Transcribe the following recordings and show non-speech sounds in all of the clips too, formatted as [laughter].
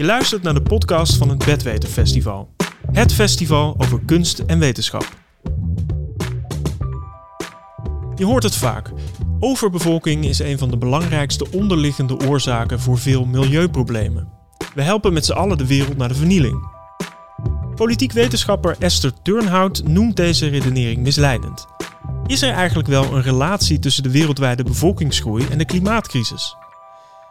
Je luistert naar de podcast van het Bedweter Festival. Het festival over kunst en wetenschap. Je hoort het vaak. Overbevolking is een van de belangrijkste onderliggende oorzaken voor veel milieuproblemen. We helpen met z'n allen de wereld naar de vernieling. Politiek wetenschapper Esther Turnhout noemt deze redenering misleidend. Is er eigenlijk wel een relatie tussen de wereldwijde bevolkingsgroei en de klimaatcrisis?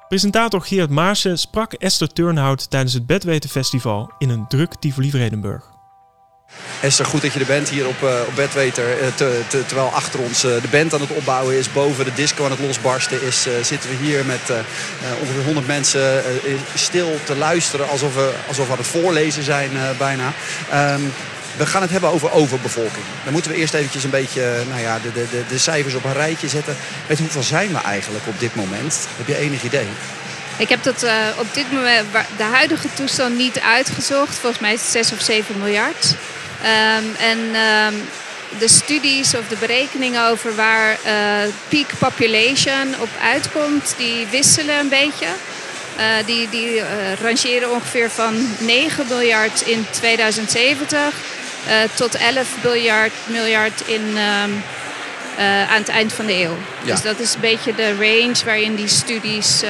Presentator Geert Maarsen sprak Esther Turnhout tijdens het Bedweten Festival in een druk Tivoli Vredenburg. Esther, goed dat je er bent hier op, uh, op Bedweter. Te, te, terwijl achter ons uh, de band aan het opbouwen is, boven de disco aan het losbarsten is, zitten we hier met ongeveer 100 mensen stil te luisteren alsof we, alsof we aan het voorlezen zijn bijna. Um, we gaan het hebben over overbevolking. Dan moeten we eerst eventjes een beetje nou ja, de, de, de cijfers op een rijtje zetten. Met hoeveel zijn we eigenlijk op dit moment? Heb je enig idee? Ik heb dat uh, op dit moment, de huidige toestand niet uitgezocht. Volgens mij is het 6 of 7 miljard. Um, en um, de studies of de berekeningen over waar uh, peak population op uitkomt, die wisselen een beetje. Die die rangeren ongeveer van 9 miljard in 2070 uh, tot 11 miljard, miljard in, um, uh, aan het eind van de eeuw. Ja. Dus dat is een beetje de range waarin die studies, uh,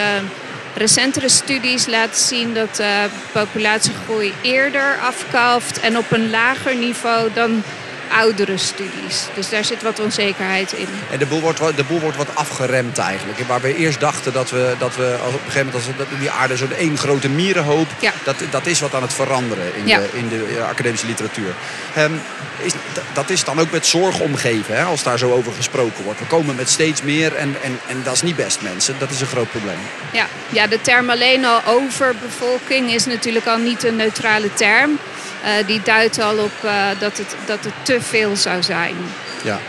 recentere studies laten zien dat de populatiegroei eerder afkalft en op een lager niveau dan oudere studies. Dus daar zit wat onzekerheid in. En de boel wordt, de boel wordt wat afgeremd eigenlijk. Waar we eerst dachten dat we, dat we op een gegeven moment... Als die aarde zo'n één grote mierenhoop... Ja. Dat, dat is wat aan het veranderen in, ja. de, in de academische literatuur. Um, is, dat is dan ook met zorg omgeven, hè, als daar zo over gesproken wordt. We komen met steeds meer en, en, en dat is niet best, mensen. Dat is een groot probleem. Ja, ja de term alleen al overbevolking is natuurlijk al niet een neutrale term. Uh, die duidt al op uh, dat, het, dat het te veel zou zijn. Ja.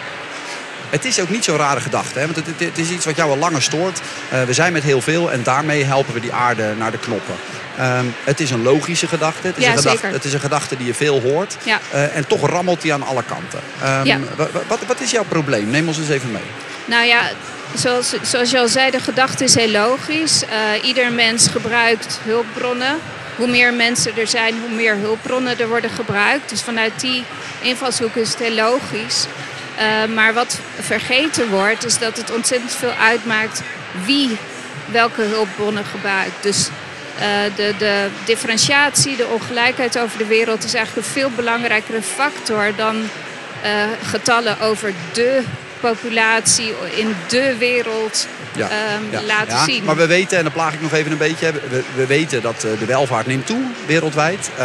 Het is ook niet zo'n rare gedachte, hè? want het, het, is iets wat jou al langer stoort. Uh, we zijn met heel veel en daarmee helpen we die aarde naar de knoppen. Um, het is een logische gedachte. Het is, ja, een, gedachte, zeker. het is een gedachte die je veel hoort. Ja. en toch rammelt die aan alle kanten. Um, ja. wat, wat is jouw probleem? Neem ons eens even mee. Nou ja, zoals, zoals je al zei, de gedachte is heel logisch. ieder mens gebruikt hulpbronnen hoe meer mensen er zijn, hoe meer hulpbronnen er worden gebruikt. Dus vanuit die invalshoek is het heel logisch. Uh, maar wat vergeten wordt, is dat het ontzettend veel uitmaakt wie welke hulpbronnen gebruikt. Dus uh, de, de differentiatie, de ongelijkheid over de wereld is eigenlijk een veel belangrijkere factor dan uh, getallen over de populatie in de wereld ja. Um, ja. laten ja. zien. Maar we weten, en dan plaag ik nog even een beetje, we, we weten dat de welvaart neemt toe wereldwijd. Uh,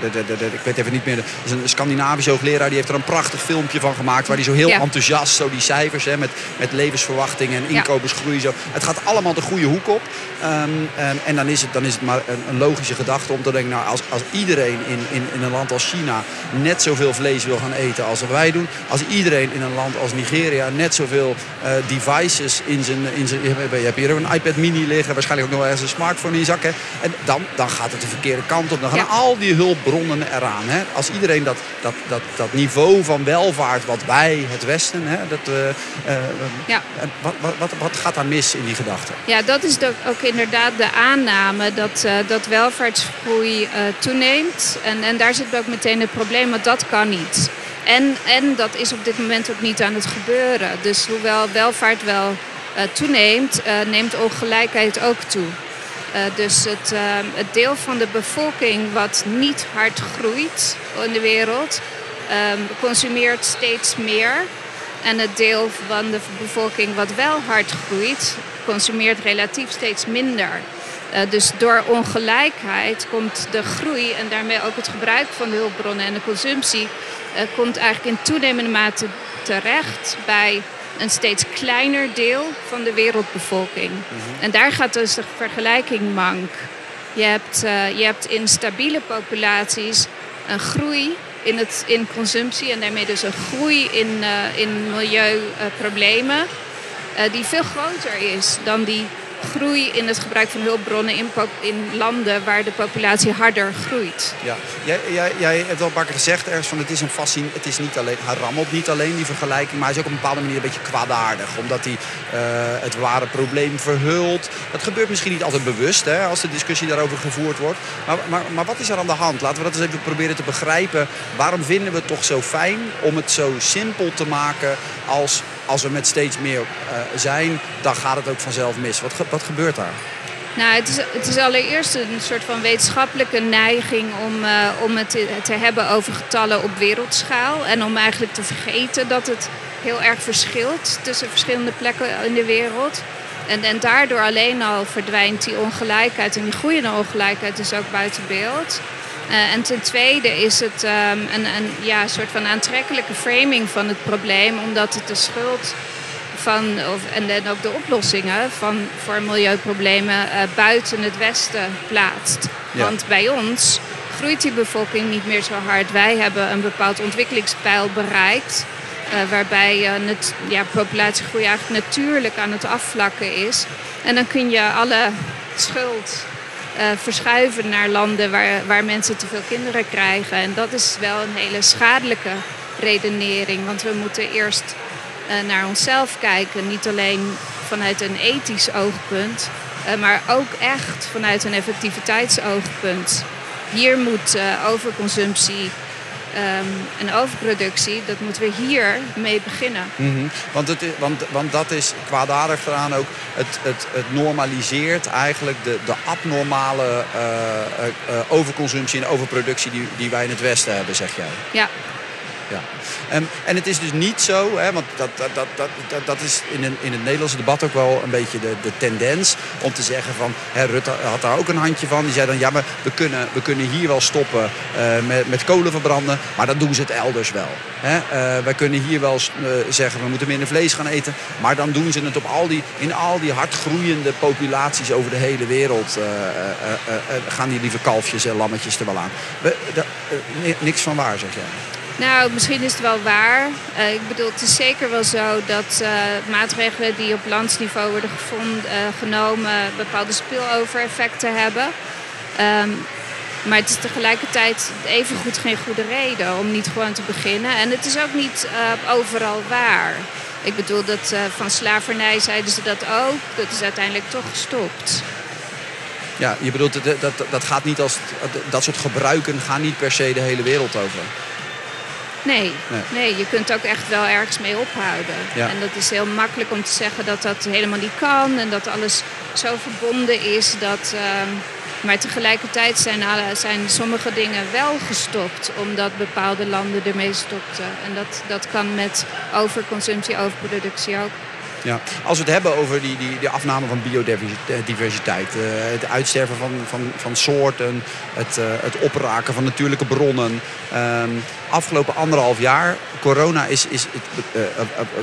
de, de, de, ik weet even niet meer, er is een Scandinavische hoogleraar die heeft er een prachtig filmpje van gemaakt waar hij zo heel enthousiast, zo die cijfers hè, met, met levensverwachting en inkomensgroei. Zo. Het gaat allemaal de goede hoek op. Um, en dan is, het, dan is het maar een, een, logische gedachte om te denken, nou als, als iedereen in, in, in een land als China net zoveel vlees wil gaan eten als wij doen, als iedereen in een land als Nigeria net zoveel uh, devices in zijn in zijn, je hebt hier een iPad mini liggen, waarschijnlijk ook nog ergens een smartphone in je zak. Hè. En dan, dan gaat het de verkeerde kant op. Dan gaan ja. al die hulpbronnen eraan. Hè. Als iedereen dat, dat, dat, dat niveau van welvaart wat wij, het Westen, hè, dat, uh, uh, ja. wat, wat, wat, wat gaat daar mis in die gedachte? Ja, dat is ook inderdaad de aanname dat, dat welvaartsgroei toeneemt. En, en daar zit ook meteen het probleem, want dat kan niet. En, en dat is op dit moment ook niet aan het gebeuren. Dus hoewel welvaart wel uh, toeneemt, uh, neemt ongelijkheid ook toe. Uh, dus het, het, deel van de bevolking wat niet hard groeit in de wereld, um, consumeert steeds meer. En het deel van de bevolking wat wel hard groeit, consumeert relatief steeds minder. dus door ongelijkheid komt de groei en daarmee ook het gebruik van de hulpbronnen en de consumptie komt eigenlijk in toenemende mate terecht bij een steeds kleiner deel van de wereldbevolking. Mm -hmm. En daar gaat dus de vergelijking mank. Je hebt, uh, je hebt in stabiele populaties een groei in, het, in consumptie en daarmee dus een groei in, uh, in milieuproblemen uh, die veel groter is dan die groei in het gebruik van hulpbronnen in, in landen waar de populatie harder groeit. Ja, jij, jij, jij hebt wel een gezegd ergens van het is een fascin, het is niet alleen, hij rammelt niet alleen die vergelijking, maar hij is ook op een bepaalde manier een beetje kwaadaardig. Omdat hij uh, het ware probleem verhult. Dat gebeurt misschien niet altijd bewust hè, als de discussie daarover gevoerd wordt. Maar, maar, maar wat is er aan de hand? Laten we dat eens even proberen te begrijpen. Waarom vinden we het toch zo fijn om het zo simpel te maken als als we met steeds meer uh, zijn, dan gaat het ook vanzelf mis. Wat, wat gebeurt daar? Nou, het is, het is allereerst een soort van wetenschappelijke neiging om, uh, om het te, te, hebben over getallen op wereldschaal. En om eigenlijk te vergeten dat het heel erg verschilt tussen verschillende plekken in de wereld. En, en daardoor alleen al verdwijnt die ongelijkheid en die groeiende ongelijkheid dus ook buiten beeld. Uh, en ten tweede is het um, een, een ja, soort van aantrekkelijke framing van het probleem, omdat het de schuld van, of, en, en ook de oplossingen van, voor milieuproblemen uh, buiten het Westen plaatst. Ja. Want bij ons groeit die bevolking niet meer zo hard. Wij hebben een bepaald ontwikkelingspeil bereikt. Uh, waarbij uh, het, ja, populatiegroei eigenlijk natuurlijk aan het afvlakken is. En dan kun je alle schuld verschuiven naar landen waar, waar mensen te veel kinderen krijgen. En dat is wel een hele schadelijke redenering. Want we moeten eerst uh, naar onszelf kijken. Niet alleen vanuit een ethisch oogpunt, uh, maar ook echt vanuit een effectiviteitsoogpunt. Hier moet overconsumptie um, en overproductie, dat moeten we hier mee beginnen. Mm -hmm. want, het, want, want dat is kwaadaardig eraan ook. Het, het, het normaliseert eigenlijk de, de abnormale uh, uh, overconsumptie en overproductie die, die wij in het Westen hebben, zeg jij. Ja, ja. Um, en het is dus niet zo, hè, want dat, dat, dat, dat, dat is in, een, in het Nederlandse debat ook wel een beetje de, de tendens om te zeggen van, hè, Rutte had daar ook een handje van. Die zei dan, ja, maar we kunnen, we kunnen hier wel stoppen uh, met, met kolen verbranden, maar dan doen ze het elders wel. Hè. Uh, wij kunnen hier wel uh, zeggen, we moeten minder vlees gaan eten, maar dan doen ze het op al die, in al die hard groeiende populaties over de hele wereld. gaan die lieve kalfjes en lammetjes er wel aan. We, niks van waar, zeg jij. Nou, misschien is het wel waar. Uh, ik bedoel, het is zeker wel zo dat uh, maatregelen die op landsniveau worden gevonden, uh, genomen bepaalde spillover-effecten hebben. Um, maar het is tegelijkertijd evengoed geen goede reden om niet gewoon te beginnen. En het is ook niet overal waar. Ik bedoel, dat van slavernij zeiden ze dat ook. Dat is uiteindelijk toch gestopt. Ja, je bedoelt, dat, dat, dat gaat niet als. Dat soort gebruiken gaan niet per se de hele wereld over. Nee, nee. je kunt ook echt wel ergens mee ophouden. En dat is heel makkelijk om te zeggen dat dat helemaal niet kan en dat alles zo verbonden is dat. Uh, maar tegelijkertijd zijn, zijn sommige dingen wel gestopt omdat bepaalde landen ermee stopten. En dat, dat kan met overconsumptie, overproductie ook. Ja. Als we het hebben over die, die, die afname van biodiversiteit, uh, het uitsterven van, van, van soorten, het, uh, het opraken van natuurlijke bronnen. Um, afgelopen anderhalf jaar, corona is, is uh,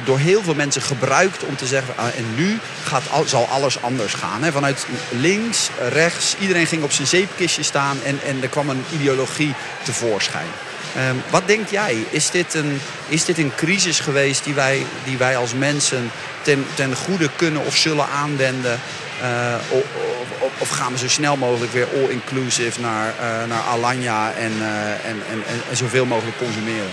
door heel veel mensen gebruikt om te zeggen, en nu gaat al, zal alles anders gaan. Hè? Vanuit links, rechts, iedereen ging op zijn zeepkistje staan en, en er kwam een ideologie tevoorschijn. Um, wat denk jij? Is dit een, is dit een crisis geweest die wij, die wij als mensen ten, ten goede kunnen of zullen aanwenden? Uh, of, of, of, gaan we zo snel mogelijk weer all-inclusive naar, uh, naar Alanya en, uh, en, en, en, zoveel mogelijk consumeren?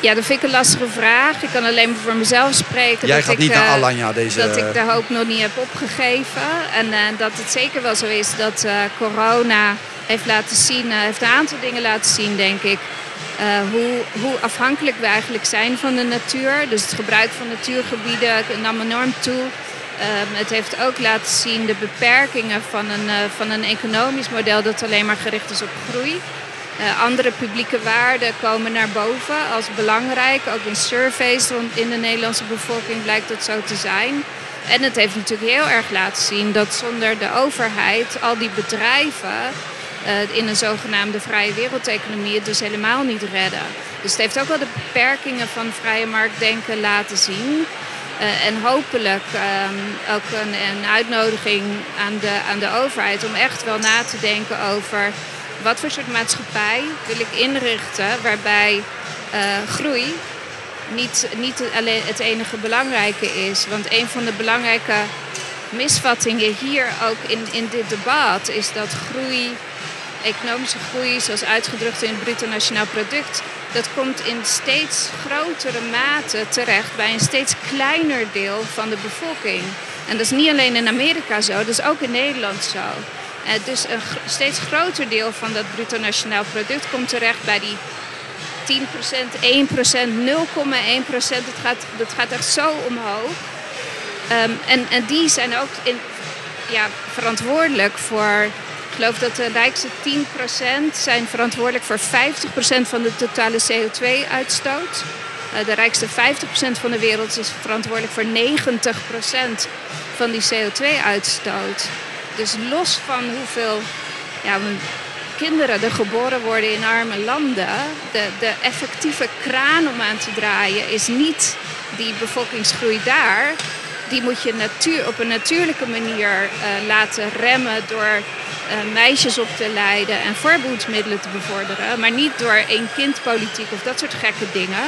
Ja, dat vind ik een lastige vraag. Ik kan alleen maar voor mezelf spreken. Jij dat gaat ik, niet naar Alanya deze... Dat ik de hoop nog niet heb opgegeven. En dat het zeker wel zo is dat corona heeft laten zien, heeft een aantal dingen laten zien, denk ik. Uh, hoe, hoe, afhankelijk we eigenlijk zijn van de natuur. Dus het gebruik van natuurgebieden nam enorm toe. Uh, het heeft ook laten zien de beperkingen van een, uh, van een economisch model dat alleen maar gericht is op groei. andere publieke waarden komen naar boven als belangrijk. Ook in surveys in de Nederlandse bevolking blijkt dat zo te zijn. En het heeft natuurlijk heel erg laten zien dat zonder de overheid al die bedrijven uh, in een zogenaamde vrije wereldeconomie het dus helemaal niet redden. Dus het heeft ook wel de beperkingen van vrije marktdenken laten zien. Uh, en hopelijk um, ook een, een, uitnodiging aan de, aan de overheid om echt wel na te denken over wat voor soort maatschappij wil ik inrichten waarbij uh, groei niet, niet alleen het enige belangrijke is. Want een van de belangrijke misvattingen hier ook in, in dit debat is dat groei, economische groei, zoals uitgedrukt in het bruto nationaal product, dat komt in steeds grotere mate terecht bij een steeds kleiner deel van de bevolking. En dat is niet alleen in Amerika zo, dat is ook in Nederland zo. Uh, dus een steeds groter deel van dat bruto nationaal product komt terecht bij die 10%, 1%, 0,1%. Dat gaat, dat gaat echt zo omhoog. Um, en, en die zijn ook in, ja, verantwoordelijk voor. Ik geloof dat de rijkste 10% zijn verantwoordelijk voor 50% van de totale CO2-uitstoot. Uh, de rijkste 50% van de wereld is verantwoordelijk voor 90% van die CO2-uitstoot. Dus los van hoeveel ja, kinderen er geboren worden in arme landen, de, de effectieve kraan om aan te draaien is niet die bevolkingsgroei daar. Die moet je natuur, op een natuurlijke manier uh, laten remmen door meisjes op te leiden en voorbehoedsmiddelen te bevorderen. Maar niet door één kindpolitiek of dat soort gekke dingen.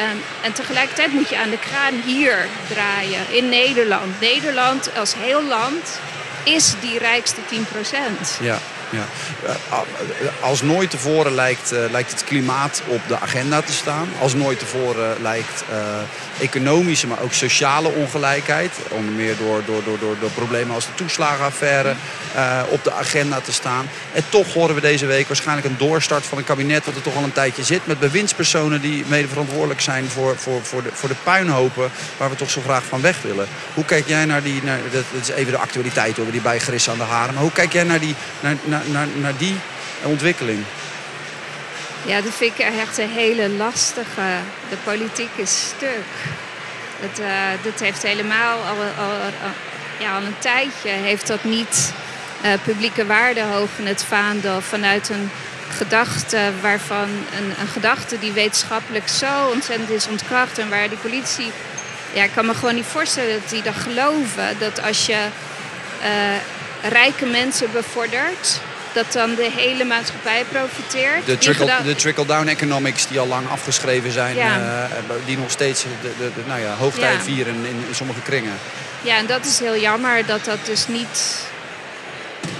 Um, en tegelijkertijd moet je aan de kraan hier draaien, in Nederland. Nederland als heel land is die rijkste 10%. Ja. Ja. Eh, als nooit tevoren lijkt, uh, lijkt het klimaat op de agenda te staan. Als nooit tevoren lijkt uh, economische, maar ook sociale ongelijkheid. Onder meer door, door, door, door, door problemen als de toeslagenaffaire op de agenda te staan. En toch horen we deze week waarschijnlijk een doorstart van een kabinet wat er toch al een tijdje zit. Met bewindspersonen die mede verantwoordelijk zijn voor, voor, voor, de, voor de puinhopen waar we toch zo graag van weg willen. Hoe kijk jij naar die, naar, dat is even de actualiteit hoor, die bij Gris aan de haren. Maar hoe kijk jij naar die, naar, naar, die ontwikkeling? Ja, dat vind ik echt een hele lastige. De politiek is stuk. Het, uh, dat heeft helemaal al, ja, een tijdje heeft dat niet uh, publieke waarde hoog in het vaandel vanuit een gedachte waarvan een, een, gedachte die wetenschappelijk zo ontzettend is ontkracht en waar die politie, ja, ik kan me gewoon niet voorstellen dat die dat geloven dat als je uh, rijke mensen bevordert, dat dan de hele maatschappij profiteert. De trickle-down trickle economics die al lang afgeschreven zijn, ja. uh, die nog steeds de, de, de nou ja, hoogtijd ja. vieren in, in sommige kringen. Ja, en dat is heel jammer dat dat dus niet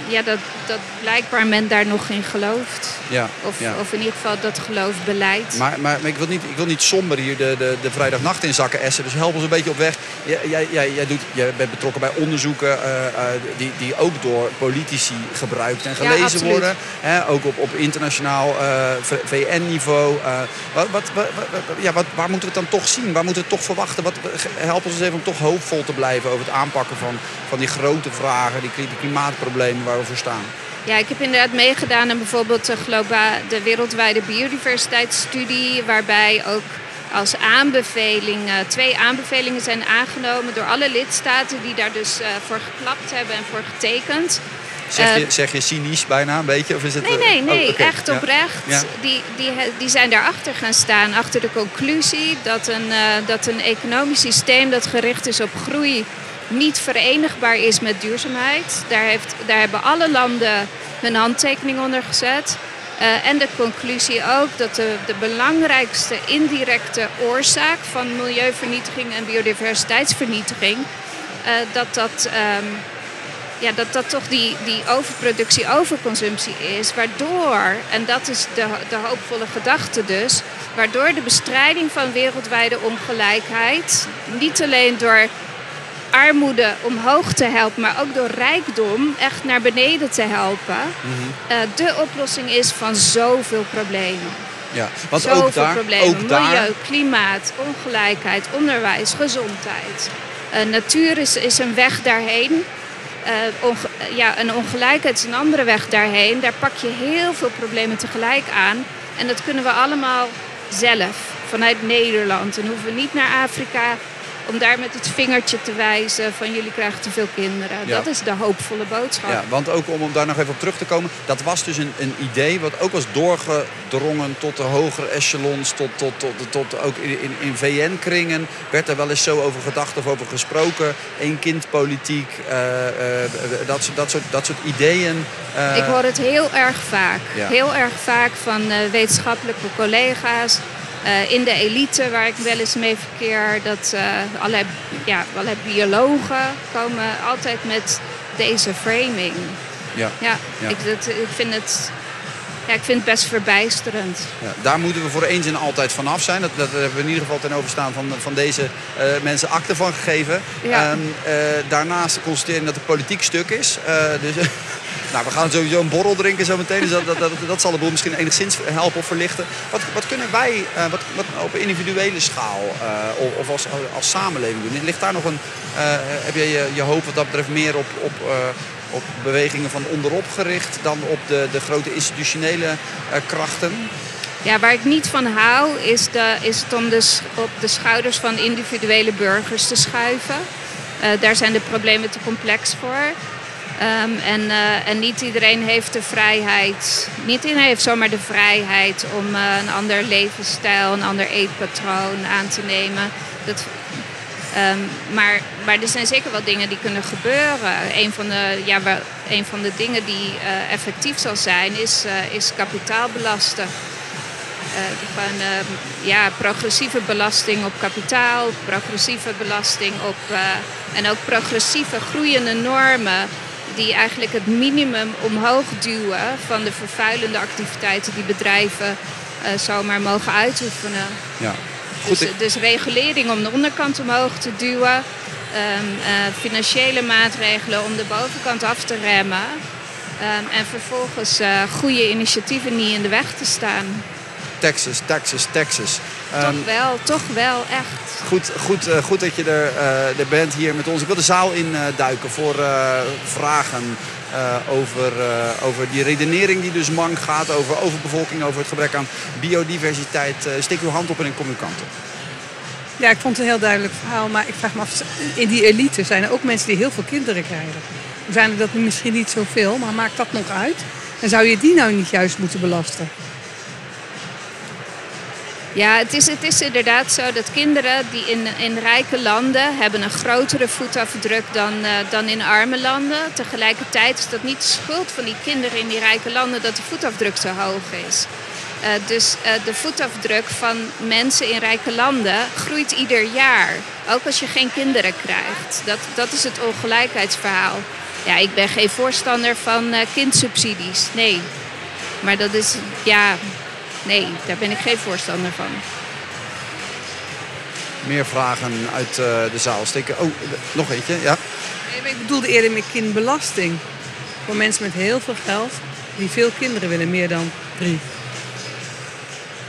ja, dat, dat blijkbaar men daar nog in gelooft. Ja, of, ja. of in ieder geval dat geloof beleidt. Maar, maar, maar, ik, wil niet, ik wil niet somber hier de, de, de vrijdagnacht in zakken essen. Dus help ons een beetje op weg. Jij, jij, jij, doet, jij bent betrokken bij onderzoeken uh, uh, die, die ook door politici gebruikt en gelezen ja, worden. Hè, ook op, op internationaal uh, VN-niveau. wat, wat, wat, ja, wat, waar moeten we het dan toch zien? Waar moeten we het toch verwachten? Wat, help ons eens even om toch hoopvol te blijven over het aanpakken van, van die grote vragen, die, die klimaatproblemen waar we voor staan. Ja, ik heb inderdaad meegedaan aan bijvoorbeeld de, globa- de wereldwijde biodiversiteitsstudie, waarbij ook als aanbeveling, twee aanbevelingen zijn aangenomen door alle lidstaten die daar dus uh, voor geklapt hebben en voor getekend. Zeg je, zeg je cynisch bijna een beetje? Of is het, nee, nee, nee. Oh, okay. echt oprecht. Ja. Die, die, die zijn daarachter gaan staan, achter de conclusie dat een, uh, dat een economisch systeem dat gericht is op groei niet verenigbaar is met duurzaamheid. Daar, heeft, daar hebben alle landen hun handtekening onder gezet. Uh, en de conclusie ook dat de, de belangrijkste indirecte oorzaak van milieuvernietiging en biodiversiteitsvernietiging, uh, dat dat, um, ja, dat dat toch die, die overproductie, overconsumptie is. Waardoor, en dat is de, de hoopvolle gedachte dus, waardoor de bestrijding van wereldwijde ongelijkheid niet alleen door armoede omhoog te helpen, maar ook door rijkdom echt naar beneden te helpen, mm-hmm. uh, de oplossing is van zoveel problemen. Ja, want zoveel ook daar, problemen. Ook Milieu, daar... klimaat, ongelijkheid, onderwijs, gezondheid. Uh, natuur is, is een weg daarheen. Uh, onge ja, een ongelijkheid is een andere weg daarheen. Daar pak je heel veel problemen tegelijk aan. En dat kunnen we allemaal zelf, vanuit Nederland. En hoeven we niet naar Afrika om daar met het vingertje te wijzen van jullie krijgen te veel kinderen. Ja. Dat is de hoopvolle boodschap. Ja, want ook om, om daar nog even op terug te komen, dat was dus een, een idee wat ook was doorgedrongen tot de hogere echelons, tot, tot, tot, tot ook in, in, in VN-kringen werd er wel eens zo over gedacht of over gesproken. Eén kindpolitiek, uh, uh, dat, dat, soort, dat soort ideeën. Uh... Ik hoor het heel erg vaak. Ja. Heel erg vaak van wetenschappelijke collega's. Uh, in de elite waar ik wel eens mee verkeer, dat uh, allerlei ja, biologen komen altijd met deze framing. Ja. Ja, Ik, dat, ik vind het ja, ik vind het best verbijsterend. Ja, daar moeten we voor eens en altijd vanaf zijn. Dat, dat hebben we in ieder geval ten overstaan van, van deze uh, mensen akte van gegeven. Ja. Um, daarnaast constateren dat het politiek stuk is. Dus, [laughs] nou, we gaan sowieso een borrel drinken zo meteen. Dus dat, dat, dat, zal de boel misschien enigszins helpen of verlichten. Wat, wat kunnen wij wat, wat op individuele schaal of, of als, als samenleving doen? Ligt daar nog een, heb je, je je hoop wat dat betreft meer op, op op bewegingen van onderop gericht dan op de, de grote institutionele uh, krachten? Ja, waar ik niet van hou is, de, is het om de, op de schouders van individuele burgers te schuiven. Uh, daar zijn de problemen te complex voor. Um, en, uh, en niet iedereen heeft de vrijheid, niet iedereen heeft zomaar de vrijheid om uh, een ander levensstijl, een ander eetpatroon aan te nemen. Dat, Um, maar, maar er zijn zeker wel dingen die kunnen gebeuren. Een van de, ja, een van de dingen die uh, effectief zal zijn, is, is kapitaalbelasten. Uh, gewoon, ja, progressieve belasting op kapitaal, progressieve belasting op. en ook progressieve groeiende normen die eigenlijk het minimum omhoog duwen van de vervuilende activiteiten die bedrijven zomaar mogen uitoefenen. Ja. Dus, dus, regulering om de onderkant omhoog te duwen. Um, uh, financiële maatregelen om de bovenkant af te remmen. Um, en vervolgens uh, goede initiatieven niet in de weg te staan. Texas, Texas, Texas. Um, toch wel, toch wel, echt. Goed, goed, uh, goed dat je er, er bent hier met ons. Ik wil de zaal in duiken voor vragen over, over die redenering die dus mank gaat. Over overbevolking, over het gebrek aan biodiversiteit. steek uw hand op en kom uw kant op. Ja, ik vond het een heel duidelijk verhaal. Maar ik vraag me af, in die elite zijn er ook mensen die heel veel kinderen krijgen. Zijn er dat misschien niet zoveel, maar maakt dat nog uit? En zou je die nou niet juist moeten belasten? Ja, het is, het is inderdaad zo dat kinderen die in, in rijke landen hebben een grotere voetafdruk dan, uh, dan in arme landen. Tegelijkertijd is dat niet de schuld van die kinderen in die rijke landen dat de voetafdruk zo hoog is. Uh, dus uh, de voetafdruk van mensen in rijke landen groeit ieder jaar. Ook als je geen kinderen krijgt. Dat, dat is het ongelijkheidsverhaal. Ja, ik ben geen voorstander van kindsubsidies. Nee. Maar dat is, ja, nee, daar ben ik geen voorstander van. Meer vragen uit de zaal steken. Oh, nog eentje, ja. Nee, ik bedoelde eerder met kindbelasting. Voor mensen met heel veel geld die veel kinderen willen, meer dan drie.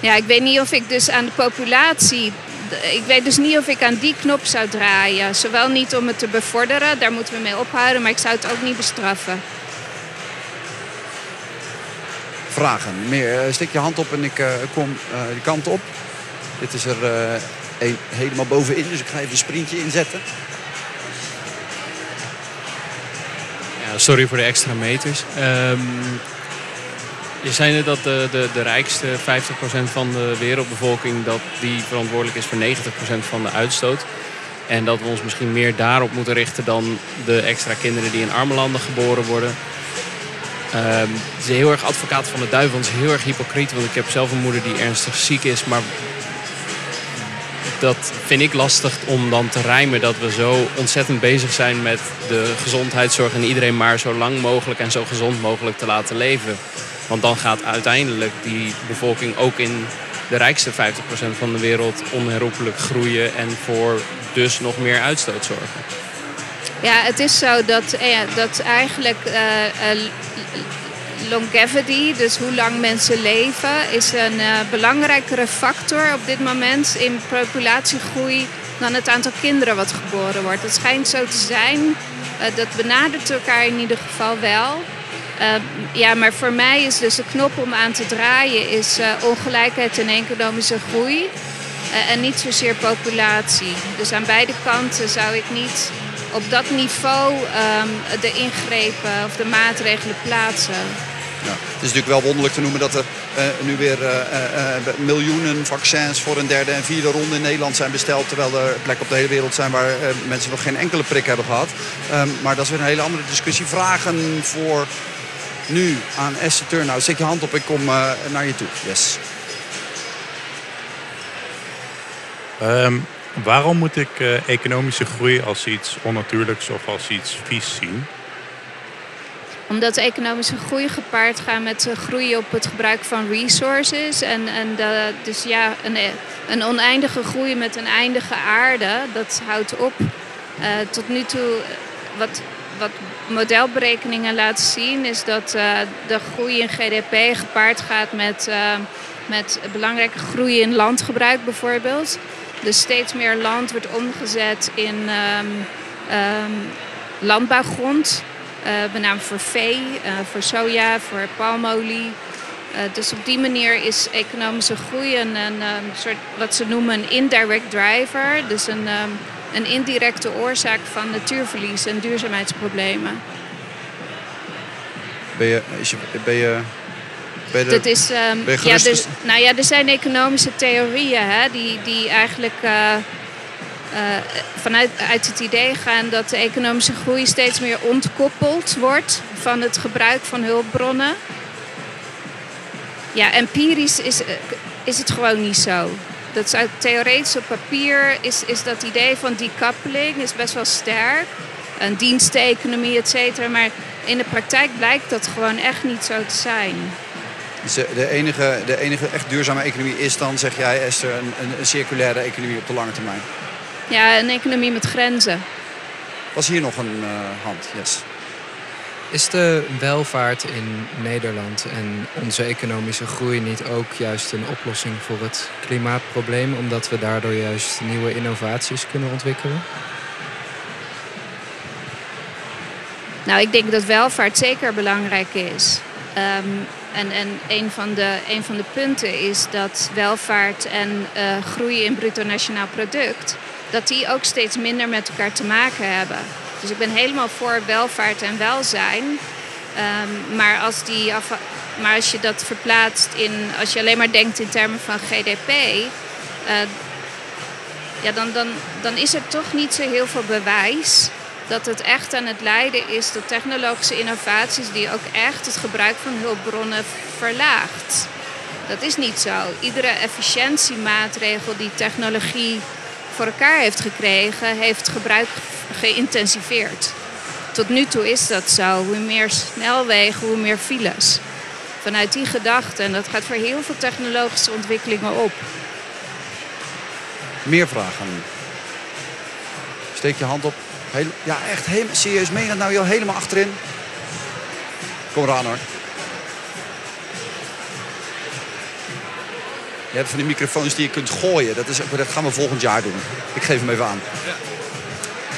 Ja, ik weet niet of ik dus aan de populatie. Ik weet dus niet of ik aan die knop zou draaien. Zowel niet om het te bevorderen, daar moeten we mee ophouden, maar ik zou het ook niet bestraffen. Vragen. Meer. Eh, Stik je hand op en ik uh, kom uh, die kant op. Dit is er helemaal bovenin, dus ik ga even een sprintje inzetten. Ja, sorry voor de extra meters. Um, je zei net dat de, de, de rijkste 50% van de wereldbevolking dat die verantwoordelijk is voor 90% van de uitstoot. En dat we ons misschien meer daarop moeten richten dan de extra kinderen die in arme landen geboren worden. Um, het is heel erg advocaat van de duivel. Het is heel erg hypocriet, want ik heb zelf een moeder die ernstig ziek is. Maar dat vind ik lastig om dan te rijmen dat we zo ontzettend bezig zijn met de gezondheidszorg en iedereen maar zo lang mogelijk en zo gezond mogelijk te laten leven. Want dan gaat uiteindelijk die bevolking ook in de rijkste 50% van de wereld onherroepelijk groeien en voor dus nog meer uitstoot zorgen. Ja, het is zo dat, eh, dat eigenlijk uh, longevity, dus hoe lang mensen leven, is een belangrijkere factor op dit moment in populatiegroei dan het aantal kinderen wat geboren wordt. Het schijnt zo te zijn. Dat benadert elkaar in ieder geval wel. Uh, ja, maar voor mij is dus de knop om aan te draaien is ongelijkheid en economische groei. En niet zozeer populatie. Dus aan beide kanten zou ik niet op dat niveau um, de ingrepen of de maatregelen plaatsen. Ja. Het is natuurlijk wel wonderlijk te noemen dat er uh, nu weer uh, uh, miljoenen vaccins voor een derde en vierde ronde in Nederland zijn besteld. Terwijl er plekken op de hele wereld zijn waar mensen nog geen enkele prik hebben gehad. Um, maar dat is weer een hele andere discussie. Vragen voor nu aan Esther Turnhout. Zet je hand op, ik kom uh, naar je toe. Yes. Um, Waarom moet ik uh, economische groei als iets onnatuurlijks of als iets vies zien? Omdat economische groei gepaard gaat met groei op het gebruik van resources. En, en dus ja, een, een oneindige groei met een eindige aarde, dat houdt op. Tot nu toe, wat, wat modelberekeningen laten zien, is dat de groei in GDP gepaard gaat met, met belangrijke groei in landgebruik bijvoorbeeld. Dus steeds meer land wordt omgezet in um, um, landbouwgrond. Uh, met name voor vee, voor soja, voor palmolie. dus op die manier is economische groei een, een, een, soort wat ze noemen een indirect driver. Dus een, een indirecte oorzaak van natuurverlies en duurzaamheidsproblemen. Ben je, ben je, ben je, dat is, um, ben je ja, dus, nou ja, er zijn economische theorieën hè, die, die eigenlijk uh, uh, vanuit uit het idee gaan dat de economische groei steeds meer ontkoppeld wordt van het gebruik van hulpbronnen. Ja, empirisch is, is het gewoon niet zo. Dat is uit theoretisch op papier is, is dat idee van decoupling is best wel sterk. Een diensteconomie, et cetera. Maar in de praktijk blijkt dat gewoon echt niet zo te zijn. Dus de enige, de enige echt duurzame economie is dan, zeg jij Esther, een, een circulaire economie op de lange termijn? Ja, een economie met grenzen. Was hier nog een uh, hand? Yes. Is de welvaart in Nederland en onze economische groei niet ook juist een oplossing voor het klimaatprobleem, omdat we daardoor juist nieuwe innovaties kunnen ontwikkelen? Nou, ik denk dat welvaart zeker belangrijk is. Um, en en een, van de, van de punten is dat welvaart en uh, groei in bruto nationaal product, dat die ook steeds minder met elkaar te maken hebben. Dus ik ben helemaal voor welvaart en welzijn. Um, maar, als die maar als je dat verplaatst in, als je alleen maar denkt in termen van GDP, uh, ja, dan, dan, dan is er toch niet zo heel veel bewijs dat het echt aan het leiden is tot technologische innovaties die ook echt het gebruik van hulpbronnen verlaagt. Dat is niet zo. Iedere efficiëntiemaatregel die technologie voor elkaar heeft gekregen, heeft gebruik geïntensiveerd. Tot nu toe is dat zo. Hoe meer snelwegen, hoe meer files. Vanuit die gedachte, en dat gaat voor heel veel technologische ontwikkelingen op. Meer vragen. Steek je hand op. Heel, ja, echt helemaal serieus. Meen dat nou joh, helemaal achterin? Kom eraan hoor. Je hebt van die microfoons die je kunt gooien. Dat, is, dat gaan we volgend jaar doen. Ik geef hem even aan. Ja.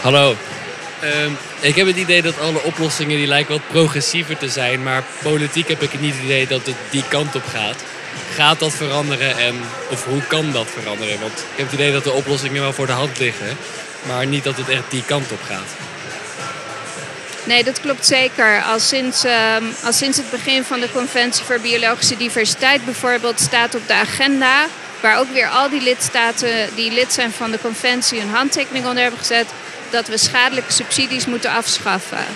Hallo. Um, ik heb het idee dat alle oplossingen die lijken wat progressiever te zijn. Maar politiek heb ik niet het idee dat het die kant op gaat. Gaat dat veranderen en of hoe kan dat veranderen? Want ik heb het idee dat de oplossingen wel voor de hand liggen. Maar niet dat het echt die kant op gaat. Nee, dat klopt zeker. Al sinds, uh, al sinds het begin van de Conventie voor Biologische Diversiteit bijvoorbeeld staat op de agenda. Waar ook weer al die lidstaten die lid zijn van de conventie een handtekening onder hebben gezet. Dat we schadelijke subsidies moeten afschaffen.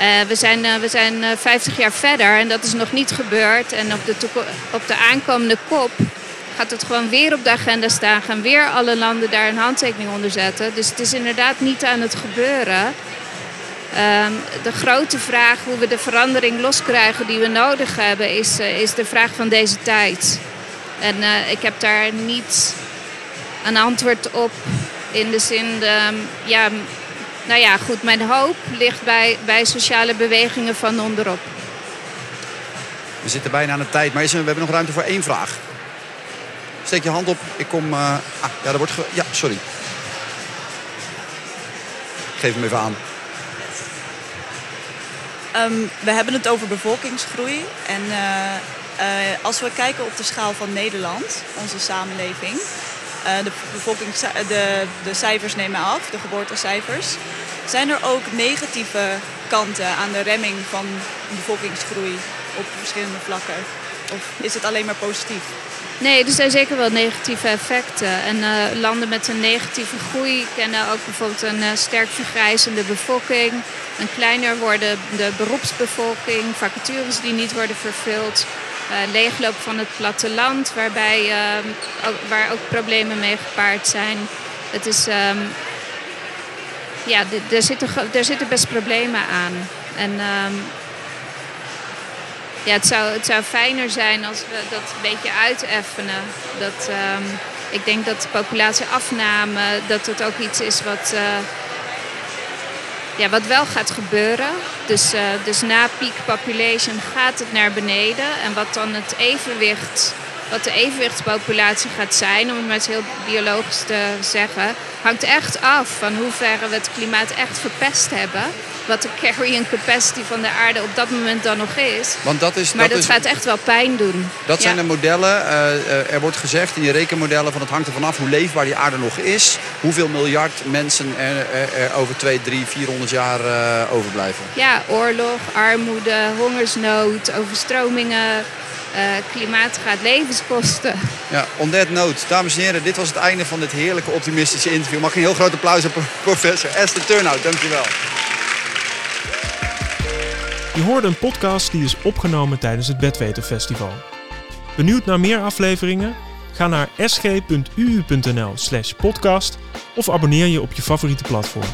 Uh, we zijn, uh, we zijn 50 jaar verder en dat is nog niet gebeurd. En op de, op de aankomende kop gaat het gewoon weer op de agenda staan. Gaan weer alle landen daar een handtekening onder zetten. Dus het is inderdaad niet aan het gebeuren. Um, de grote vraag hoe we de verandering loskrijgen die we nodig hebben, is, uh, is de vraag van deze tijd. En uh, ik heb daar niet een antwoord op in de zin, um, ja, nou ja, goed, mijn hoop ligt bij, bij sociale bewegingen van onderop. We zitten bijna aan de tijd, maar we hebben nog ruimte voor één vraag. Steek je hand op. Ik kom... Uh, ah, ja, dat wordt... Ja, sorry. Geef hem even aan. Um, we hebben het over bevolkingsgroei. En uh, uh, als we kijken op de schaal van Nederland, onze samenleving... de, bevolkings, de, de cijfers nemen af, de geboortecijfers. Zijn er ook negatieve kanten aan de remming van bevolkingsgroei op verschillende vlakken? Of is het alleen maar positief? Nee, er zijn zeker wel negatieve effecten. En uh, landen met een negatieve groei kennen ook bijvoorbeeld een uh, sterk vergrijzende bevolking. Een kleiner worden de beroepsbevolking, vacatures die niet worden vervuld. Uh, leegloop van het platteland, waarbij, ook, waar ook problemen mee gepaard zijn. Het is, ehm, ja, er zitten, zitten best problemen aan. En um, ja, het, zou, het zou fijner zijn als we dat een beetje uiteffenen. Dat, um, ik denk dat populatieafname, dat het ook iets is wat, uh, ja, wat wel gaat gebeuren. Dus, uh, dus na peak population gaat het naar beneden. En wat dan het evenwicht wat de evenwichtspopulatie gaat zijn, om het maar eens heel biologisch te zeggen, hangt echt af van hoeverre we het klimaat echt verpest hebben. Wat de carrying capacity van de aarde op dat moment dan nog is. Want dat is maar dat, is, gaat echt wel pijn doen. Dat zijn de modellen. Uh, er wordt gezegd in die rekenmodellen van het hangt ervan af hoe leefbaar die aarde nog is. Hoeveel miljard mensen er, er, over 2, 3, 400 jaar uh, overblijven. Ja, oorlog, armoede, hongersnood, overstromingen, klimaat gaat levens kosten. Ja, on that note. Dames en heren, dit was het einde van dit heerlijke optimistische interview. Mag ik een heel groot applaus aan professor Esther Turnhout. Dankjewel. Je hoorde een podcast die is opgenomen tijdens het Bedweten Festival. Benieuwd naar meer afleveringen? Ga naar sg.uu.nl slash podcast of abonneer je op je favoriete platform.